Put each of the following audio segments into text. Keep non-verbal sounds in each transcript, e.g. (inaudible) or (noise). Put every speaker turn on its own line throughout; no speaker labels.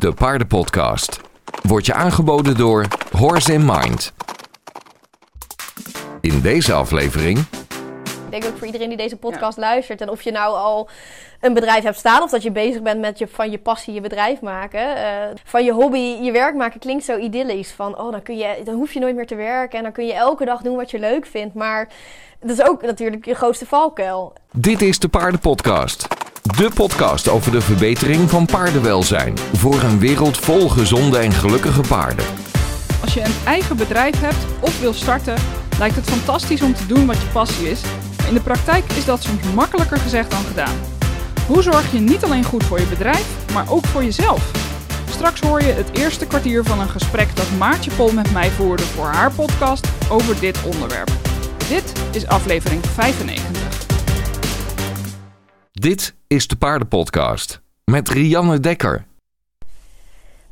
de paardenpodcast. Wordt je aangeboden door Horse in Mind. In deze aflevering
Ik denk ook voor iedereen die deze podcast luistert. En of je nou al een bedrijf hebt staan of dat je bezig bent met je, van je passie je bedrijf maken. eh, van je hobby je werk maken klinkt zo idyllisch. Van oh, dan, kun je, dan hoef je nooit meer te werken en dan kun je elke dag doen wat je leuk vindt. Maar dat is ook natuurlijk je grootste valkuil.
Dit is de Paardenpodcast. De podcast over de verbetering van paardenwelzijn. Voor een wereld vol gezonde en gelukkige paarden.
Als je een eigen bedrijf hebt of wil starten, lijkt het fantastisch om te doen wat je passie is. In de praktijk is dat soms makkelijker gezegd dan gedaan. Hoe zorg je niet alleen goed voor je bedrijf, maar ook voor jezelf? Straks hoor je het eerste kwartier van een gesprek dat Maartje Pol met mij voerde voor haar podcast over dit onderwerp. Dit is aflevering 95.
Dit is de Paardenpodcast. Met Rianne Dekker.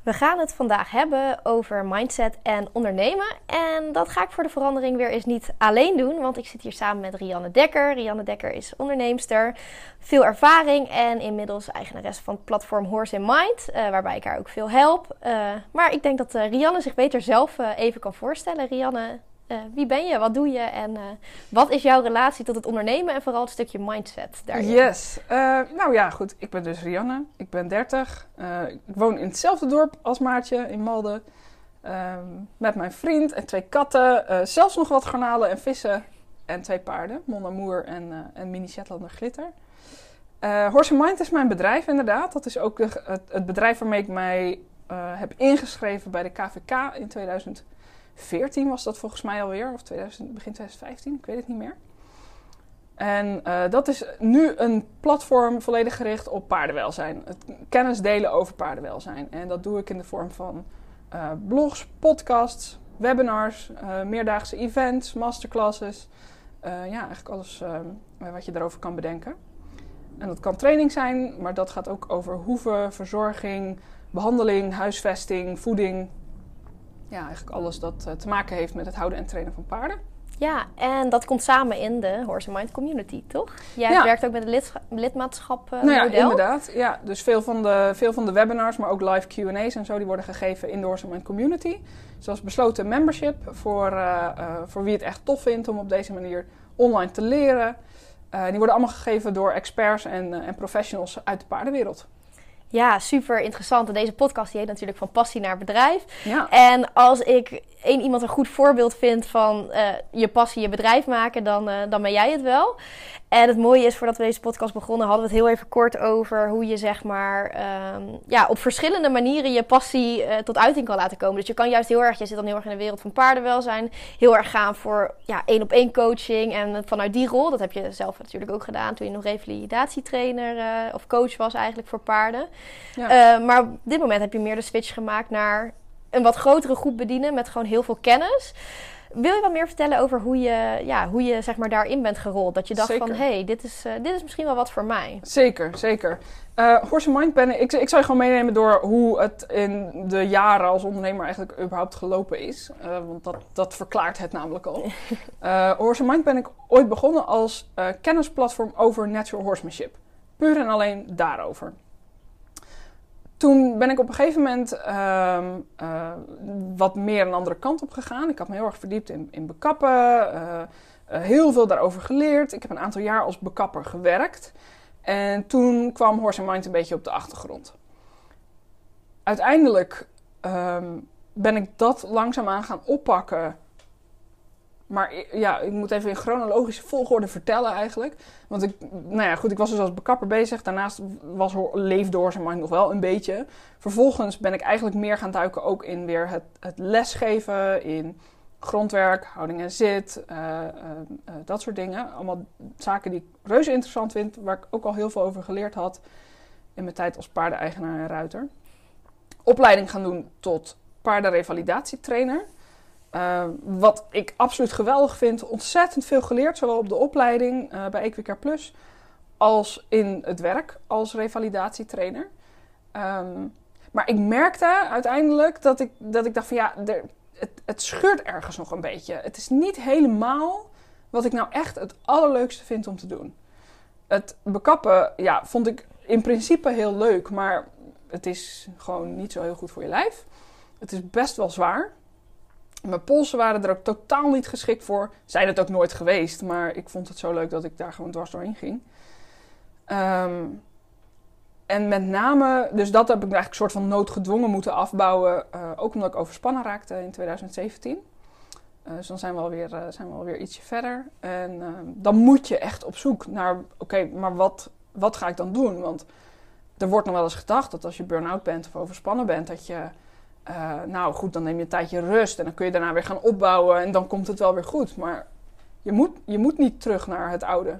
We gaan het vandaag hebben over mindset en ondernemen. En dat ga ik voor de verandering weer eens niet alleen doen. Want ik zit hier samen met Rianne Dekker. Rianne Dekker is onderneemster, veel ervaring en inmiddels eigenares van het platform Horse in Mind. eh, waarbij ik haar ook veel help. Eh, maar ik denk dat eh, Rianne zich beter zelf even kan voorstellen. Rianne, eh, wie ben je? Wat doe je? En eh, wat is jouw relatie tot het ondernemen en vooral het stukje mindset daarin?
Yes. Eh, nou ja, goed. Ik ben dus Rianne. Ik ben 30. Eh, ik woon in hetzelfde dorp als Maartje in Malden. Ehm, met mijn vriend en twee katten. zelfs nog wat garnalen en vissen. En twee paarden. Mon Amour en, en Mini Shetlander Glitter. Horse Mind is mijn bedrijf inderdaad. Dat is ook het, het bedrijf waarmee ik mij heb ingeschreven bij de KVK in 2014 was dat volgens mij alweer. Of 2000, begin 2015, ik weet het niet meer. En eh, dat is nu een platform volledig gericht op paardenwelzijn. Het kennis delen over paardenwelzijn. En dat doe ik in de vorm van eh, blogs, podcasts, webinars, eh, meerdaagse events, masterclasses. Ja, eigenlijk alles wat je daarover kan bedenken. En dat kan training zijn, maar dat gaat ook over hoeven, verzorging, behandeling, huisvesting, voeding. Ja, eigenlijk alles dat eh, te maken heeft met het houden en trainen van paarden.
Ja, en dat komt samen in de Horse Mind Community, toch? Jij
Ja.
werkt ook met het lidscha- lidmaatschap
Nou ja,
model.
inderdaad. Ja, dus veel van, de, veel van de webinars, maar ook live Q&A's en zo, die worden gegeven in de Horse Mind Community. Zoals besloten membership voor, eh, eh, voor wie het echt tof vindt om op deze manier online te leren. Die worden allemaal gegeven door experts en, en professionals uit de paardenwereld.
Ja, super interessant. En deze podcast die heet natuurlijk van passie naar bedrijf.
Ja,
En als ik één iemand een goed voorbeeld vind van eh, je passie je bedrijf maken, dan, eh, dan ben jij het wel. En het mooie is, voordat we deze podcast begonnen, hadden we het heel even kort over hoe je zeg maar ehm, ja, op verschillende manieren je passie eh, tot uiting kan laten komen. Dus je kan juist heel erg, je zit dan heel erg in de wereld van paardenwelzijn, heel erg gaan voor ja, één op één coaching. En vanuit die rol, dat heb je zelf natuurlijk ook gedaan toen je nog revalidatietrainer of coach was eigenlijk voor paarden.
Ja.
Eh, maar op dit moment heb je meer de switch gemaakt naar een wat grotere groep bedienen met gewoon heel veel kennis. Wil je wat meer vertellen over hoe je, ja, hoe je zeg maar, daarin bent gerold? Dat je dacht
Zeker.
van, hé, hey, dit, is, eh, dit is misschien wel wat voor mij.
Zeker, zeker. Eh Horse Mind ben ik, ik zou je gewoon meenemen door hoe het in de jaren als ondernemer eigenlijk überhaupt gelopen is. Want dat, dat verklaart het namelijk al. (laughs) Eh Horse Mind ben ik ooit begonnen als kennisplatform over natural horsemanship. Puur en alleen daarover. Toen ben ik op een gegeven moment ehm, eh, wat meer een andere kant op gegaan. Ik had me heel erg verdiept in, in bekappen, eh, eh, heel veel daarover geleerd. Ik heb een aantal jaar als bekapper gewerkt. En toen kwam Horse Mind een beetje op de achtergrond. Uiteindelijk ehm, ben ik dat langzaamaan gaan oppakken. Maar ja, ik moet even in chronologische volgorde vertellen eigenlijk. Want ik, nou ja, goed, ik was dus als bekapper bezig. Daarnaast was, Mind nog wel een beetje. Vervolgens ben ik eigenlijk meer gaan duiken ook in weer het, het lesgeven, in grondwerk, houding en zit, eh, eh, eh, dat soort dingen. Allemaal zaken die ik reuze interessant vind, waar ik ook al heel veel over geleerd had in mijn tijd als paardeneigenaar en ruiter. Opleiding gaan doen tot paardenrevalidatietrainer. Eh, wat ik absoluut geweldig vind. Ontzettend veel geleerd, zowel op de opleiding eh, bij Equicare Plus als in het werk als revalidatietrainer. Ehm, maar ik merkte uiteindelijk dat ik, dat ik dacht van ja, er, het, het scheurt ergens nog een beetje. Het is niet helemaal wat ik nou echt het allerleukste vind om te doen. Het bekappen, ja, vond ik in principe heel leuk, maar het is gewoon niet zo heel goed voor je lijf. Het is best wel zwaar. Mijn polsen waren er ook totaal niet geschikt voor. Zijn het ook nooit geweest, maar ik vond het zo leuk dat ik daar gewoon dwars doorheen ging. Ehm, en met name, dus dat heb ik eigenlijk een soort van noodgedwongen moeten afbouwen. uh, ook omdat ik overspannen raakte in 2017. Uh, dus dan zijn we alweer, uh, zijn we alweer ietsje verder. En uh, dan moet je echt op zoek naar, oké, maar wat, wat ga ik dan doen? Want er wordt nog wel eens gedacht dat als je burn-out bent of overspannen bent, dat je, nou goed, dan neem je een tijdje rust en dan kun je daarna weer gaan opbouwen en dan komt het wel weer goed. Maar je moet, je moet niet terug naar het oude.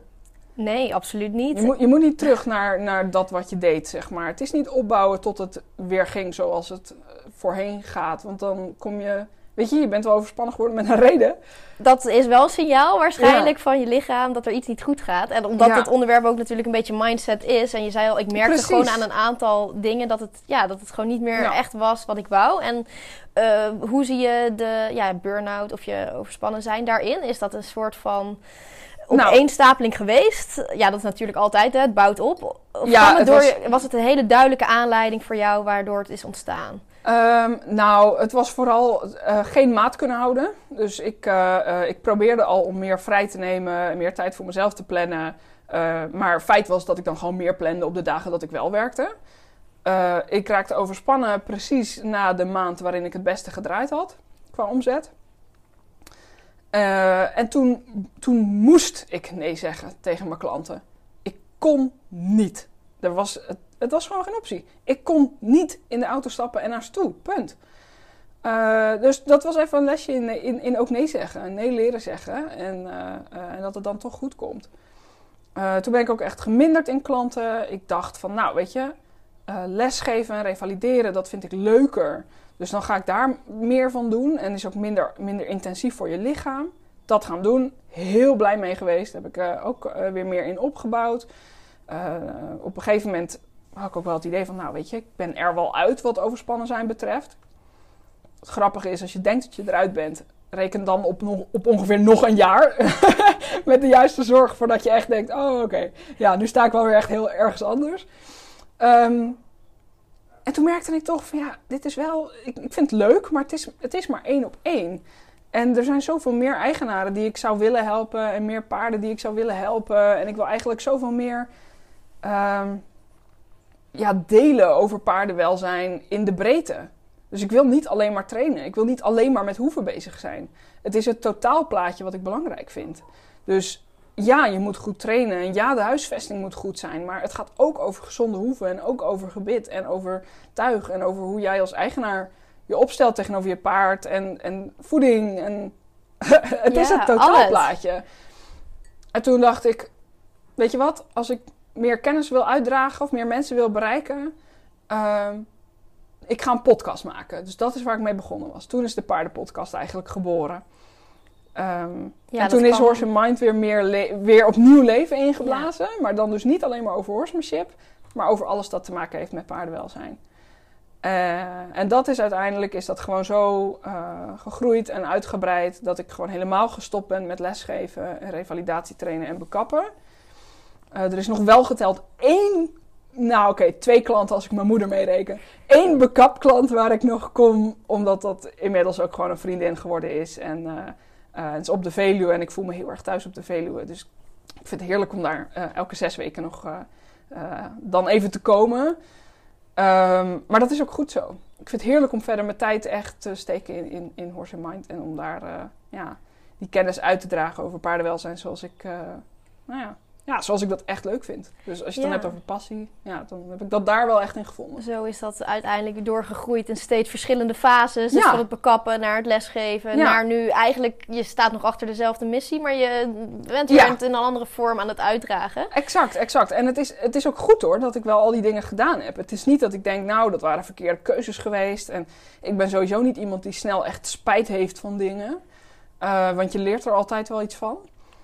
Nee, absoluut niet.
Je moet, je moet niet terug naar, naar dat wat je deed, zeg maar. Het is niet opbouwen tot het weer ging zoals het voorheen gaat. Want dan kom je Weet je, je bent wel overspannen geworden met een reden.
Dat is wel een signaal waarschijnlijk ja. van je lichaam dat er iets niet goed gaat. En omdat ja. het onderwerp ook natuurlijk een beetje mindset is. En je zei al, ik merkte
Precies.
gewoon aan een aantal dingen dat het, ja, dat het gewoon niet meer
Ja.
echt was wat ik wou. En eh, hoe zie je de ja, burn-out of je overspannen zijn daarin? Is dat een soort van
Nou.
opeenstapeling geweest? Ja, dat is natuurlijk altijd, hè, het bouwt op. Of
Ja,
het door,
was-
was het een hele duidelijke aanleiding voor jou waardoor het is ontstaan?
Ehm, nou, het was vooral eh, geen maat kunnen houden. Dus ik, eh, eh, ik probeerde al om meer vrij te nemen, meer tijd voor mezelf te plannen. Maar feit was dat ik dan gewoon meer plande op de dagen dat ik wel werkte. Ik raakte overspannen precies na de maand waarin ik het beste gedraaid had qua omzet. En toen, toen moest ik nee zeggen tegen mijn klanten. Ik kon niet. Er was, het, het was gewoon geen optie. Ik kon niet in de auto stappen en naar ze toe. Punt. Eh, dus dat was even een lesje in, in, in ook nee zeggen. Nee leren zeggen. En, eh, eh, en dat het dan toch goed komt. Toen ben ik ook echt geminderd in klanten. Ik dacht van, nou weet je, lesgeven en revalideren, dat vind ik leuker. Dus dan ga ik daar meer van doen. En is ook minder, minder intensief voor je lichaam. Dat gaan doen. Heel blij mee geweest. Heb ik ook weer meer in opgebouwd. Op een gegeven moment had ik ook wel het idee van, nou weet je, ik ben er wel uit wat overspannen zijn betreft. Het grappige is, als je denkt dat je eruit bent, reken dan op, nog, op ongeveer nog een jaar. (laughs) Met de juiste zorg voordat je echt denkt, oh oké, ja, nu sta ik wel weer echt heel ergens anders. Ehm, en toen merkte ik toch van, ja, dit is wel, ik, ik vind het leuk, maar het is, het is maar één op één. En er zijn zoveel meer eigenaren die ik zou willen helpen en meer paarden die ik zou willen helpen. En ik wil eigenlijk zoveel meer ehm, ja, delen over paardenwelzijn in de breedte. Dus ik wil niet alleen maar trainen. Ik wil niet alleen maar met hoeven bezig zijn. Het is het totaalplaatje wat ik belangrijk vind. Dus ja, je moet goed trainen. En ja, de huisvesting moet goed zijn. Maar het gaat ook over gezonde hoeven. En ook over gebit. En over tuig. En over hoe jij als eigenaar je opstelt tegenover je paard. En, en voeding. En (laughs) het is het totaalplaatje. En toen dacht ik, weet je wat? Als ik meer kennis wil uitdragen of meer mensen wil bereiken... ehm, ik ga een podcast maken. Dus dat is waar ik mee begonnen was. Toen is de paardenpodcast eigenlijk geboren. Ehm,
Ja,
en toen is
kan-
Horse Mind weer, meer weer opnieuw leven ingeblazen. Maar dan dus niet alleen maar over horsemanship. Maar over alles dat te maken heeft met paardenwelzijn. Eh, en dat is uiteindelijk is dat gewoon zo eh, gegroeid en uitgebreid... dat ik gewoon helemaal gestopt ben met lesgeven... en revalidatietrainen en bekappen. Eh, er is nog wel geteld één... Nou oké, twee klanten als ik mijn moeder meereken. Eén bekapklant waar ik nog kom... omdat dat inmiddels ook gewoon een vriendin geworden is. En eh, eh, het is op de Veluwe en ik voel me heel erg thuis op de Veluwe. Dus ik vind het heerlijk om daar elke zes weken nog dan even te komen. Ehm, maar dat is ook goed zo. Ik vind het heerlijk om verder mijn tijd echt te steken in, in, Horse and Mind. En om daar ja, die kennis uit te dragen over paardenwelzijn zoals ik, nou ja, ja, zoals ik dat echt leuk vind. Dus als je het dan hebt over passie, ja, dan heb ik dat daar wel echt in gevonden.
Zo is dat uiteindelijk doorgegroeid in steeds verschillende fases. Dus
Ja.
van het bekappen naar het lesgeven.
Ja.
Naar nu eigenlijk, je staat nog achter dezelfde missie, maar je bent in een andere vorm aan het uitdragen.
Exact, exact. En het is, het is ook goed hoor dat ik wel al die dingen gedaan heb. Het is niet dat ik denk, nou, dat waren verkeerde keuzes geweest. En ik ben sowieso niet iemand die snel echt spijt heeft van dingen. Eh, want je leert er altijd wel iets van.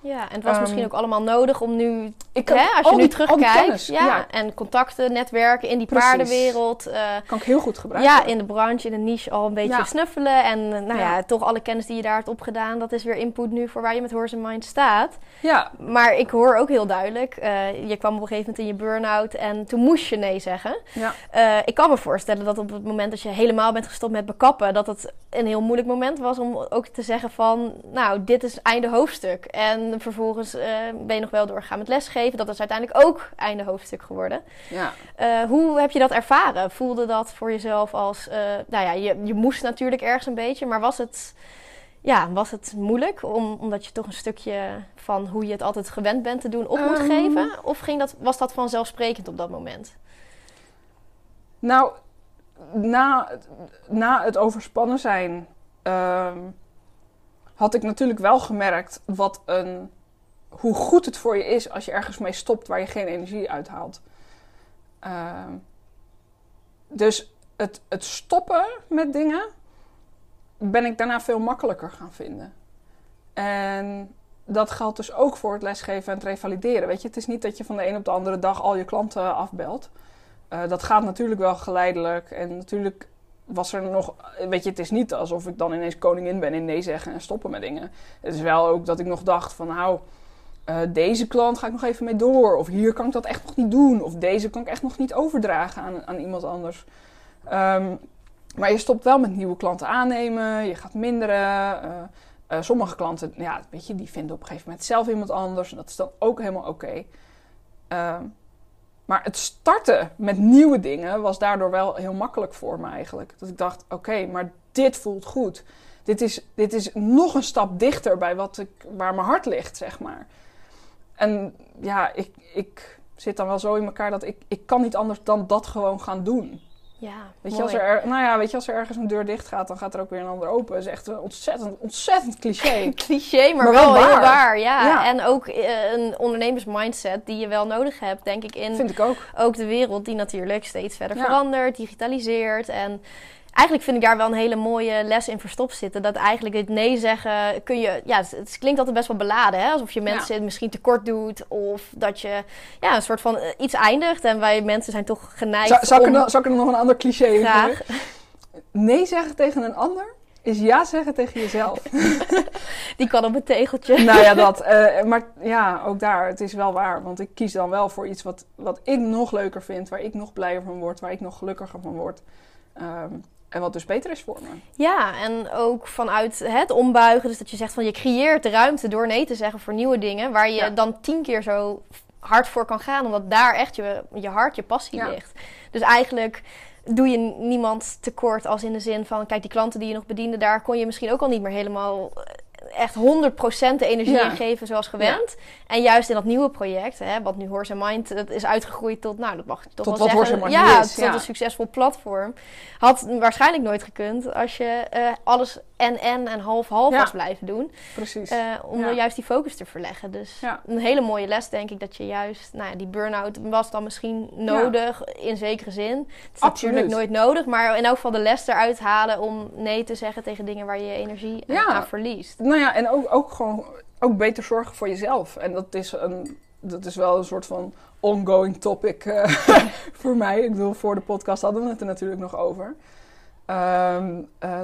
Ja, en het was
Ehm,
misschien ook allemaal nodig om nu,
Ik
hè, als je nu
die-
terugkijkt, ja,
ja,
en contacten, netwerken in die
Precies.
paardenwereld, eh,
kan ik heel goed gebruiken.
ja, in de branche, in de niche al een beetje
Ja.
snuffelen en eh, nou ja.
Ja.
toch alle kennis die je daar hebt opgedaan, dat is weer input nu voor waar je met Horse Mind staat.
ja,
Maar ik hoor ook heel duidelijk, eh, je kwam op een gegeven moment in je burn-out en toen moest je nee zeggen.
ja.
Ik kan me voorstellen dat op het moment dat je helemaal bent gestopt met bekappen, dat het een heel moeilijk moment was om ook te zeggen van, nou, dit is einde hoofdstuk. En vervolgens eh, ben je nog wel doorgegaan met lesgeven. Dat is uiteindelijk ook einde hoofdstuk geworden.
ja.
Eh, hoe heb je dat ervaren? Voelde dat voor jezelf als, eh, nou ja, je, je moest natuurlijk ergens een beetje, maar was het, ja, was het moeilijk om, omdat je toch een stukje van hoe je het altijd gewend bent te doen op moet
Ehm.
geven? Of ging dat, was dat vanzelfsprekend op dat moment?
Nou, na, na het overspannen zijn ehm, had ik natuurlijk wel gemerkt wat een, hoe goed het voor je is als je ergens mee stopt waar je geen energie uithaalt. Ehm, dus het, het stoppen met dingen ben ik daarna veel makkelijker gaan vinden. En dat geldt dus ook voor het lesgeven en het revalideren. Weet je, het is niet dat je van de een op de andere dag al je klanten afbelt. Eh, dat gaat natuurlijk wel geleidelijk. En natuurlijk was er nog. Weet je, het is niet alsof ik dan ineens koningin ben in nee zeggen en stoppen met dingen. Het is wel ook dat ik nog dacht van nou. eh, deze klant ga ik nog even mee door. Of hier kan ik dat echt nog niet doen. Of deze kan ik echt nog niet overdragen aan, aan iemand anders. Ehm, maar je stopt wel met nieuwe klanten aannemen. Je gaat minderen. eh, eh, sommige klanten, ja, weet je, die vinden op een gegeven moment zelf iemand anders. En dat is dan ook helemaal oké. Ehm, maar het starten met nieuwe dingen was daardoor wel heel makkelijk voor me eigenlijk. Dat ik dacht, oké, maar dit voelt goed. Dit is, dit is nog een stap dichter bij wat ik, waar mijn hart ligt, zeg maar. En ja, ik, ik zit dan wel zo in elkaar dat ik, ik kan niet anders dan dat gewoon gaan doen.
Ja,
Weet je, als er, nou ja, weet je, als er ergens een deur dicht gaat, dan gaat er ook weer een ander open. Dat is echt een ontzettend, ontzettend cliché. (laughs)
cliché, maar,
Maar
wel,
wel
heel
waar.
waar. Ja.
Ja.
En ook eh, een ondernemersmindset die je wel nodig hebt, denk ik, in
Vind ik ook.
ook de wereld die natuurlijk steeds verder
Ja.
verandert, digitaliseert. En eigenlijk vind ik daar wel een hele mooie les in verstopt zitten. Dat eigenlijk het nee zeggen kun je... Ja, het, het klinkt altijd best wel beladen, hè? Alsof je mensen misschien tekort doet. Of dat je ja, een soort van eh, iets eindigt. En wij mensen zijn toch geneigd
Zal, zal, ik er,
om...
nog- zal ik er nog een ander cliché in
Graag.
Nee zeggen tegen een ander is ja zeggen tegen jezelf. (laughs)
Die kan op een tegeltje. (laughs)
nou ja, dat. eh, maar ja, ook daar, het is wel waar. Want ik kies dan wel voor iets wat, wat ik nog leuker vind. Waar ik nog blijer van word. Waar ik nog gelukkiger van word. Ehm, en wat dus beter is voor me.
Ja, en ook vanuit het ombuigen. Dus dat je zegt van je creëert de ruimte door nee te zeggen voor nieuwe dingen. Waar je
Ja.
dan tien keer zo hard voor kan gaan. Omdat daar echt je, je hart, je passie
Ja.
ligt. Dus eigenlijk doe je niemand tekort als in de zin van... Kijk, die klanten die je nog bediende, daar kon je misschien ook al niet meer helemaal... Echt 100% de energie
Ja.
in geven zoals gewend. En juist in dat nieuwe project, hè, wat nu Horse Mind dat is uitgegroeid tot, nou dat mag je toch
Tot
wel
wat
zeggen.
Horse Mind
ja,
is,
tot
ja.
een succesvol platform. Had waarschijnlijk nooit gekund als je eh, alles en en en half half
Ja.
was blijven doen.
Precies.
eh, om
Ja.
er juist die focus te verleggen. Dus
Ja.
een hele mooie les denk ik dat je juist, nou ja, die burn-out was dan misschien nodig in zekere zin. Het is
Absoluut.
natuurlijk nooit nodig, maar in elk geval de les eruit halen om nee te zeggen tegen dingen waar je energie aan verliest.
Nou ja, en ook, ook gewoon ook beter zorgen voor jezelf. En dat is, een, dat is wel een soort van ongoing topic eh, (laughs) voor mij. Ik bedoel, voor de podcast hadden we het er natuurlijk nog over. Ehm, eh,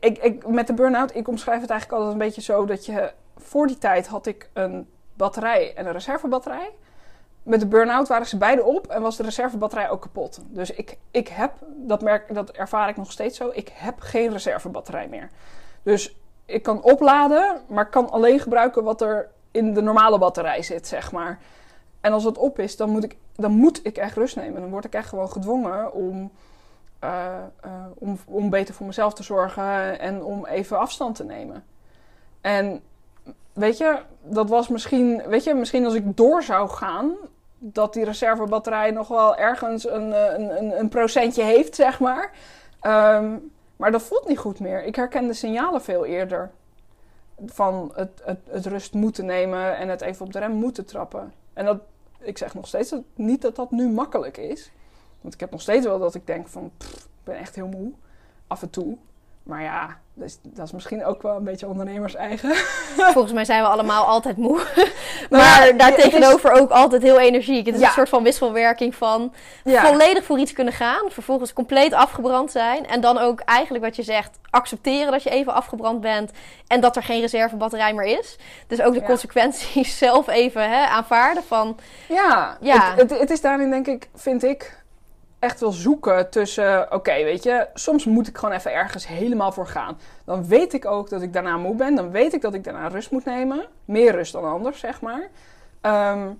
ik, ik, met de burn-out, ik omschrijf het eigenlijk altijd een beetje zo dat je... Voor die tijd had ik een batterij en een reservebatterij. Met de burn-out waren ze beide op en was de reservebatterij ook kapot. Dus ik, ik heb, dat, merk, dat ervaar ik nog steeds zo, ik heb geen reservebatterij meer. Dus ik kan opladen, maar kan alleen gebruiken wat er in de normale batterij zit, zeg maar. En als het op is, dan moet ik, dan moet ik echt rust nemen. Dan word ik echt gewoon gedwongen om, eh, eh, om, om beter voor mezelf te zorgen en om even afstand te nemen. En weet je, dat was misschien, weet je, misschien als ik door zou gaan, dat die reservebatterij nog wel ergens een, eh, een, een procentje heeft, zeg maar. Ehm, maar dat voelt niet goed meer. Ik herken de signalen veel eerder. Van het, het, het rust moeten nemen en het even op de rem moeten trappen. En dat, ik zeg nog steeds niet dat dat nu makkelijk is. Want ik heb nog steeds wel dat ik denk van, pff, ik ben echt heel moe. Af en toe. Maar ja, dus, dat is misschien ook wel een beetje ondernemers eigen.
Volgens mij zijn we allemaal altijd moe.
Nou (laughs)
maar
ja,
daartegenover ook altijd heel energiek. Het is
Ja.
een soort van wisselwerking van
Ja.
volledig voor iets kunnen gaan. Vervolgens compleet afgebrand zijn. En dan ook eigenlijk wat je zegt, accepteren dat je even afgebrand bent. En dat er geen reservebatterij meer is. Dus ook de consequenties (laughs) zelf even hè, aanvaarden van...
Ja,
Ja.
Het, het, het is daarin denk ik, vind ik, echt wel zoeken tussen... Oké, weet je, soms moet ik gewoon even ergens helemaal voor gaan. Dan weet ik ook dat ik daarna moe ben. Dan weet ik dat ik daarna rust moet nemen. Meer rust dan anders, zeg maar. Ehm,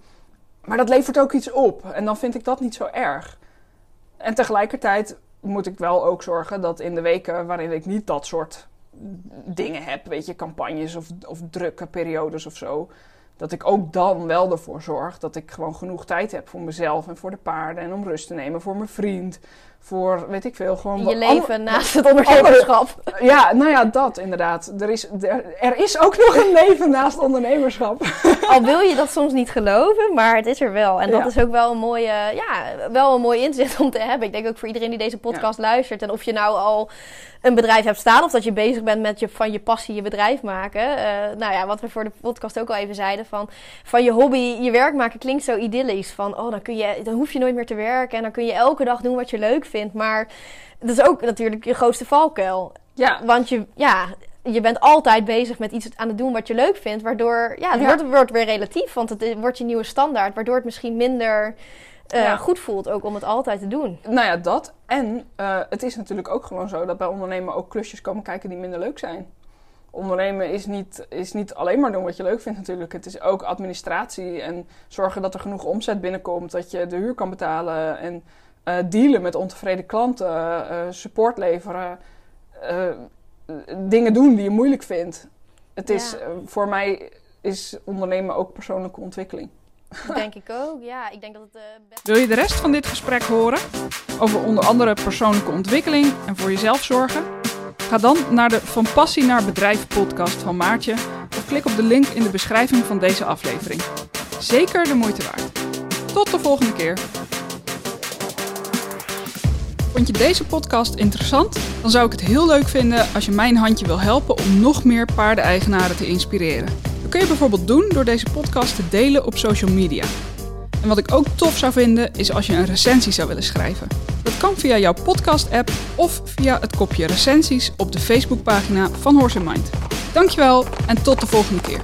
maar dat levert ook iets op. En dan vind ik dat niet zo erg. En tegelijkertijd moet ik wel ook zorgen dat in de weken waarin ik niet dat soort dingen heb, weet je, campagnes of, of drukke periodes of zo, dat ik ook dan wel ervoor zorg dat ik gewoon genoeg tijd heb voor mezelf en voor de paarden en om rust te nemen voor mijn vriend, voor weet ik veel, gewoon
Je leven naast het ondernemerschap. (laughs)
Ja, nou ja, dat inderdaad. Er is, er, er is ook nog een leven naast ondernemerschap. (laughs)
Al wil je dat soms niet geloven, maar het is er wel. En dat
Ja.
is ook wel een, mooie, ja, wel een mooi inzicht om te hebben. Ik denk ook voor iedereen die deze podcast luistert. En of je nou al een bedrijf hebt staan of dat je bezig bent met je, van je passie je bedrijf maken. Eh, nou ja, wat we voor de podcast ook al even zeiden. Van, van je hobby je werk maken klinkt zo idyllisch. Van oh, dan, kun je, dan hoef je nooit meer te werken en dan kun je elke dag doen wat je leuk vindt. Maar dat is ook natuurlijk je grootste valkuil.
Ja,
Want je, ja, je bent altijd bezig met iets aan het doen wat je leuk vindt. Waardoor, ja, het
Ja.
Wordt, wordt weer relatief. Want het wordt je nieuwe standaard. Waardoor het misschien minder eh,
Ja.
goed voelt ook om het altijd te doen.
nou ja, dat. En eh, het is natuurlijk ook gewoon zo dat bij ondernemen ook klusjes komen kijken die minder leuk zijn. Ondernemen is niet, is niet alleen maar doen wat je leuk vindt natuurlijk. Het is ook administratie en zorgen dat er genoeg omzet binnenkomt. Dat je de huur kan betalen en eh, dealen met ontevreden klanten. eh, support leveren. eh, dingen doen die je moeilijk vindt. Het is,
Ja.
voor mij is ondernemen ook persoonlijke ontwikkeling.
Dat denk ik ook. Ja, ik denk dat het eh, best...
Wil je de rest van dit gesprek horen? Over onder andere persoonlijke ontwikkeling en voor jezelf zorgen? Ga dan naar de Van Passie naar Bedrijf podcast van Maartje of klik op de link in de beschrijving van deze aflevering. Zeker de moeite waard. Tot de volgende keer. Vond je deze podcast interessant? Dan zou ik het heel leuk vinden als je mijn handje wil helpen om nog meer paardeneigenaren te inspireren. Dat kun je bijvoorbeeld doen door deze podcast te delen op social media. En wat ik ook tof zou vinden is als je een recensie zou willen schrijven. Kan via jouw podcast-app of via het kopje recensies op de Facebookpagina van Horse Mind. Dankjewel en tot de volgende keer.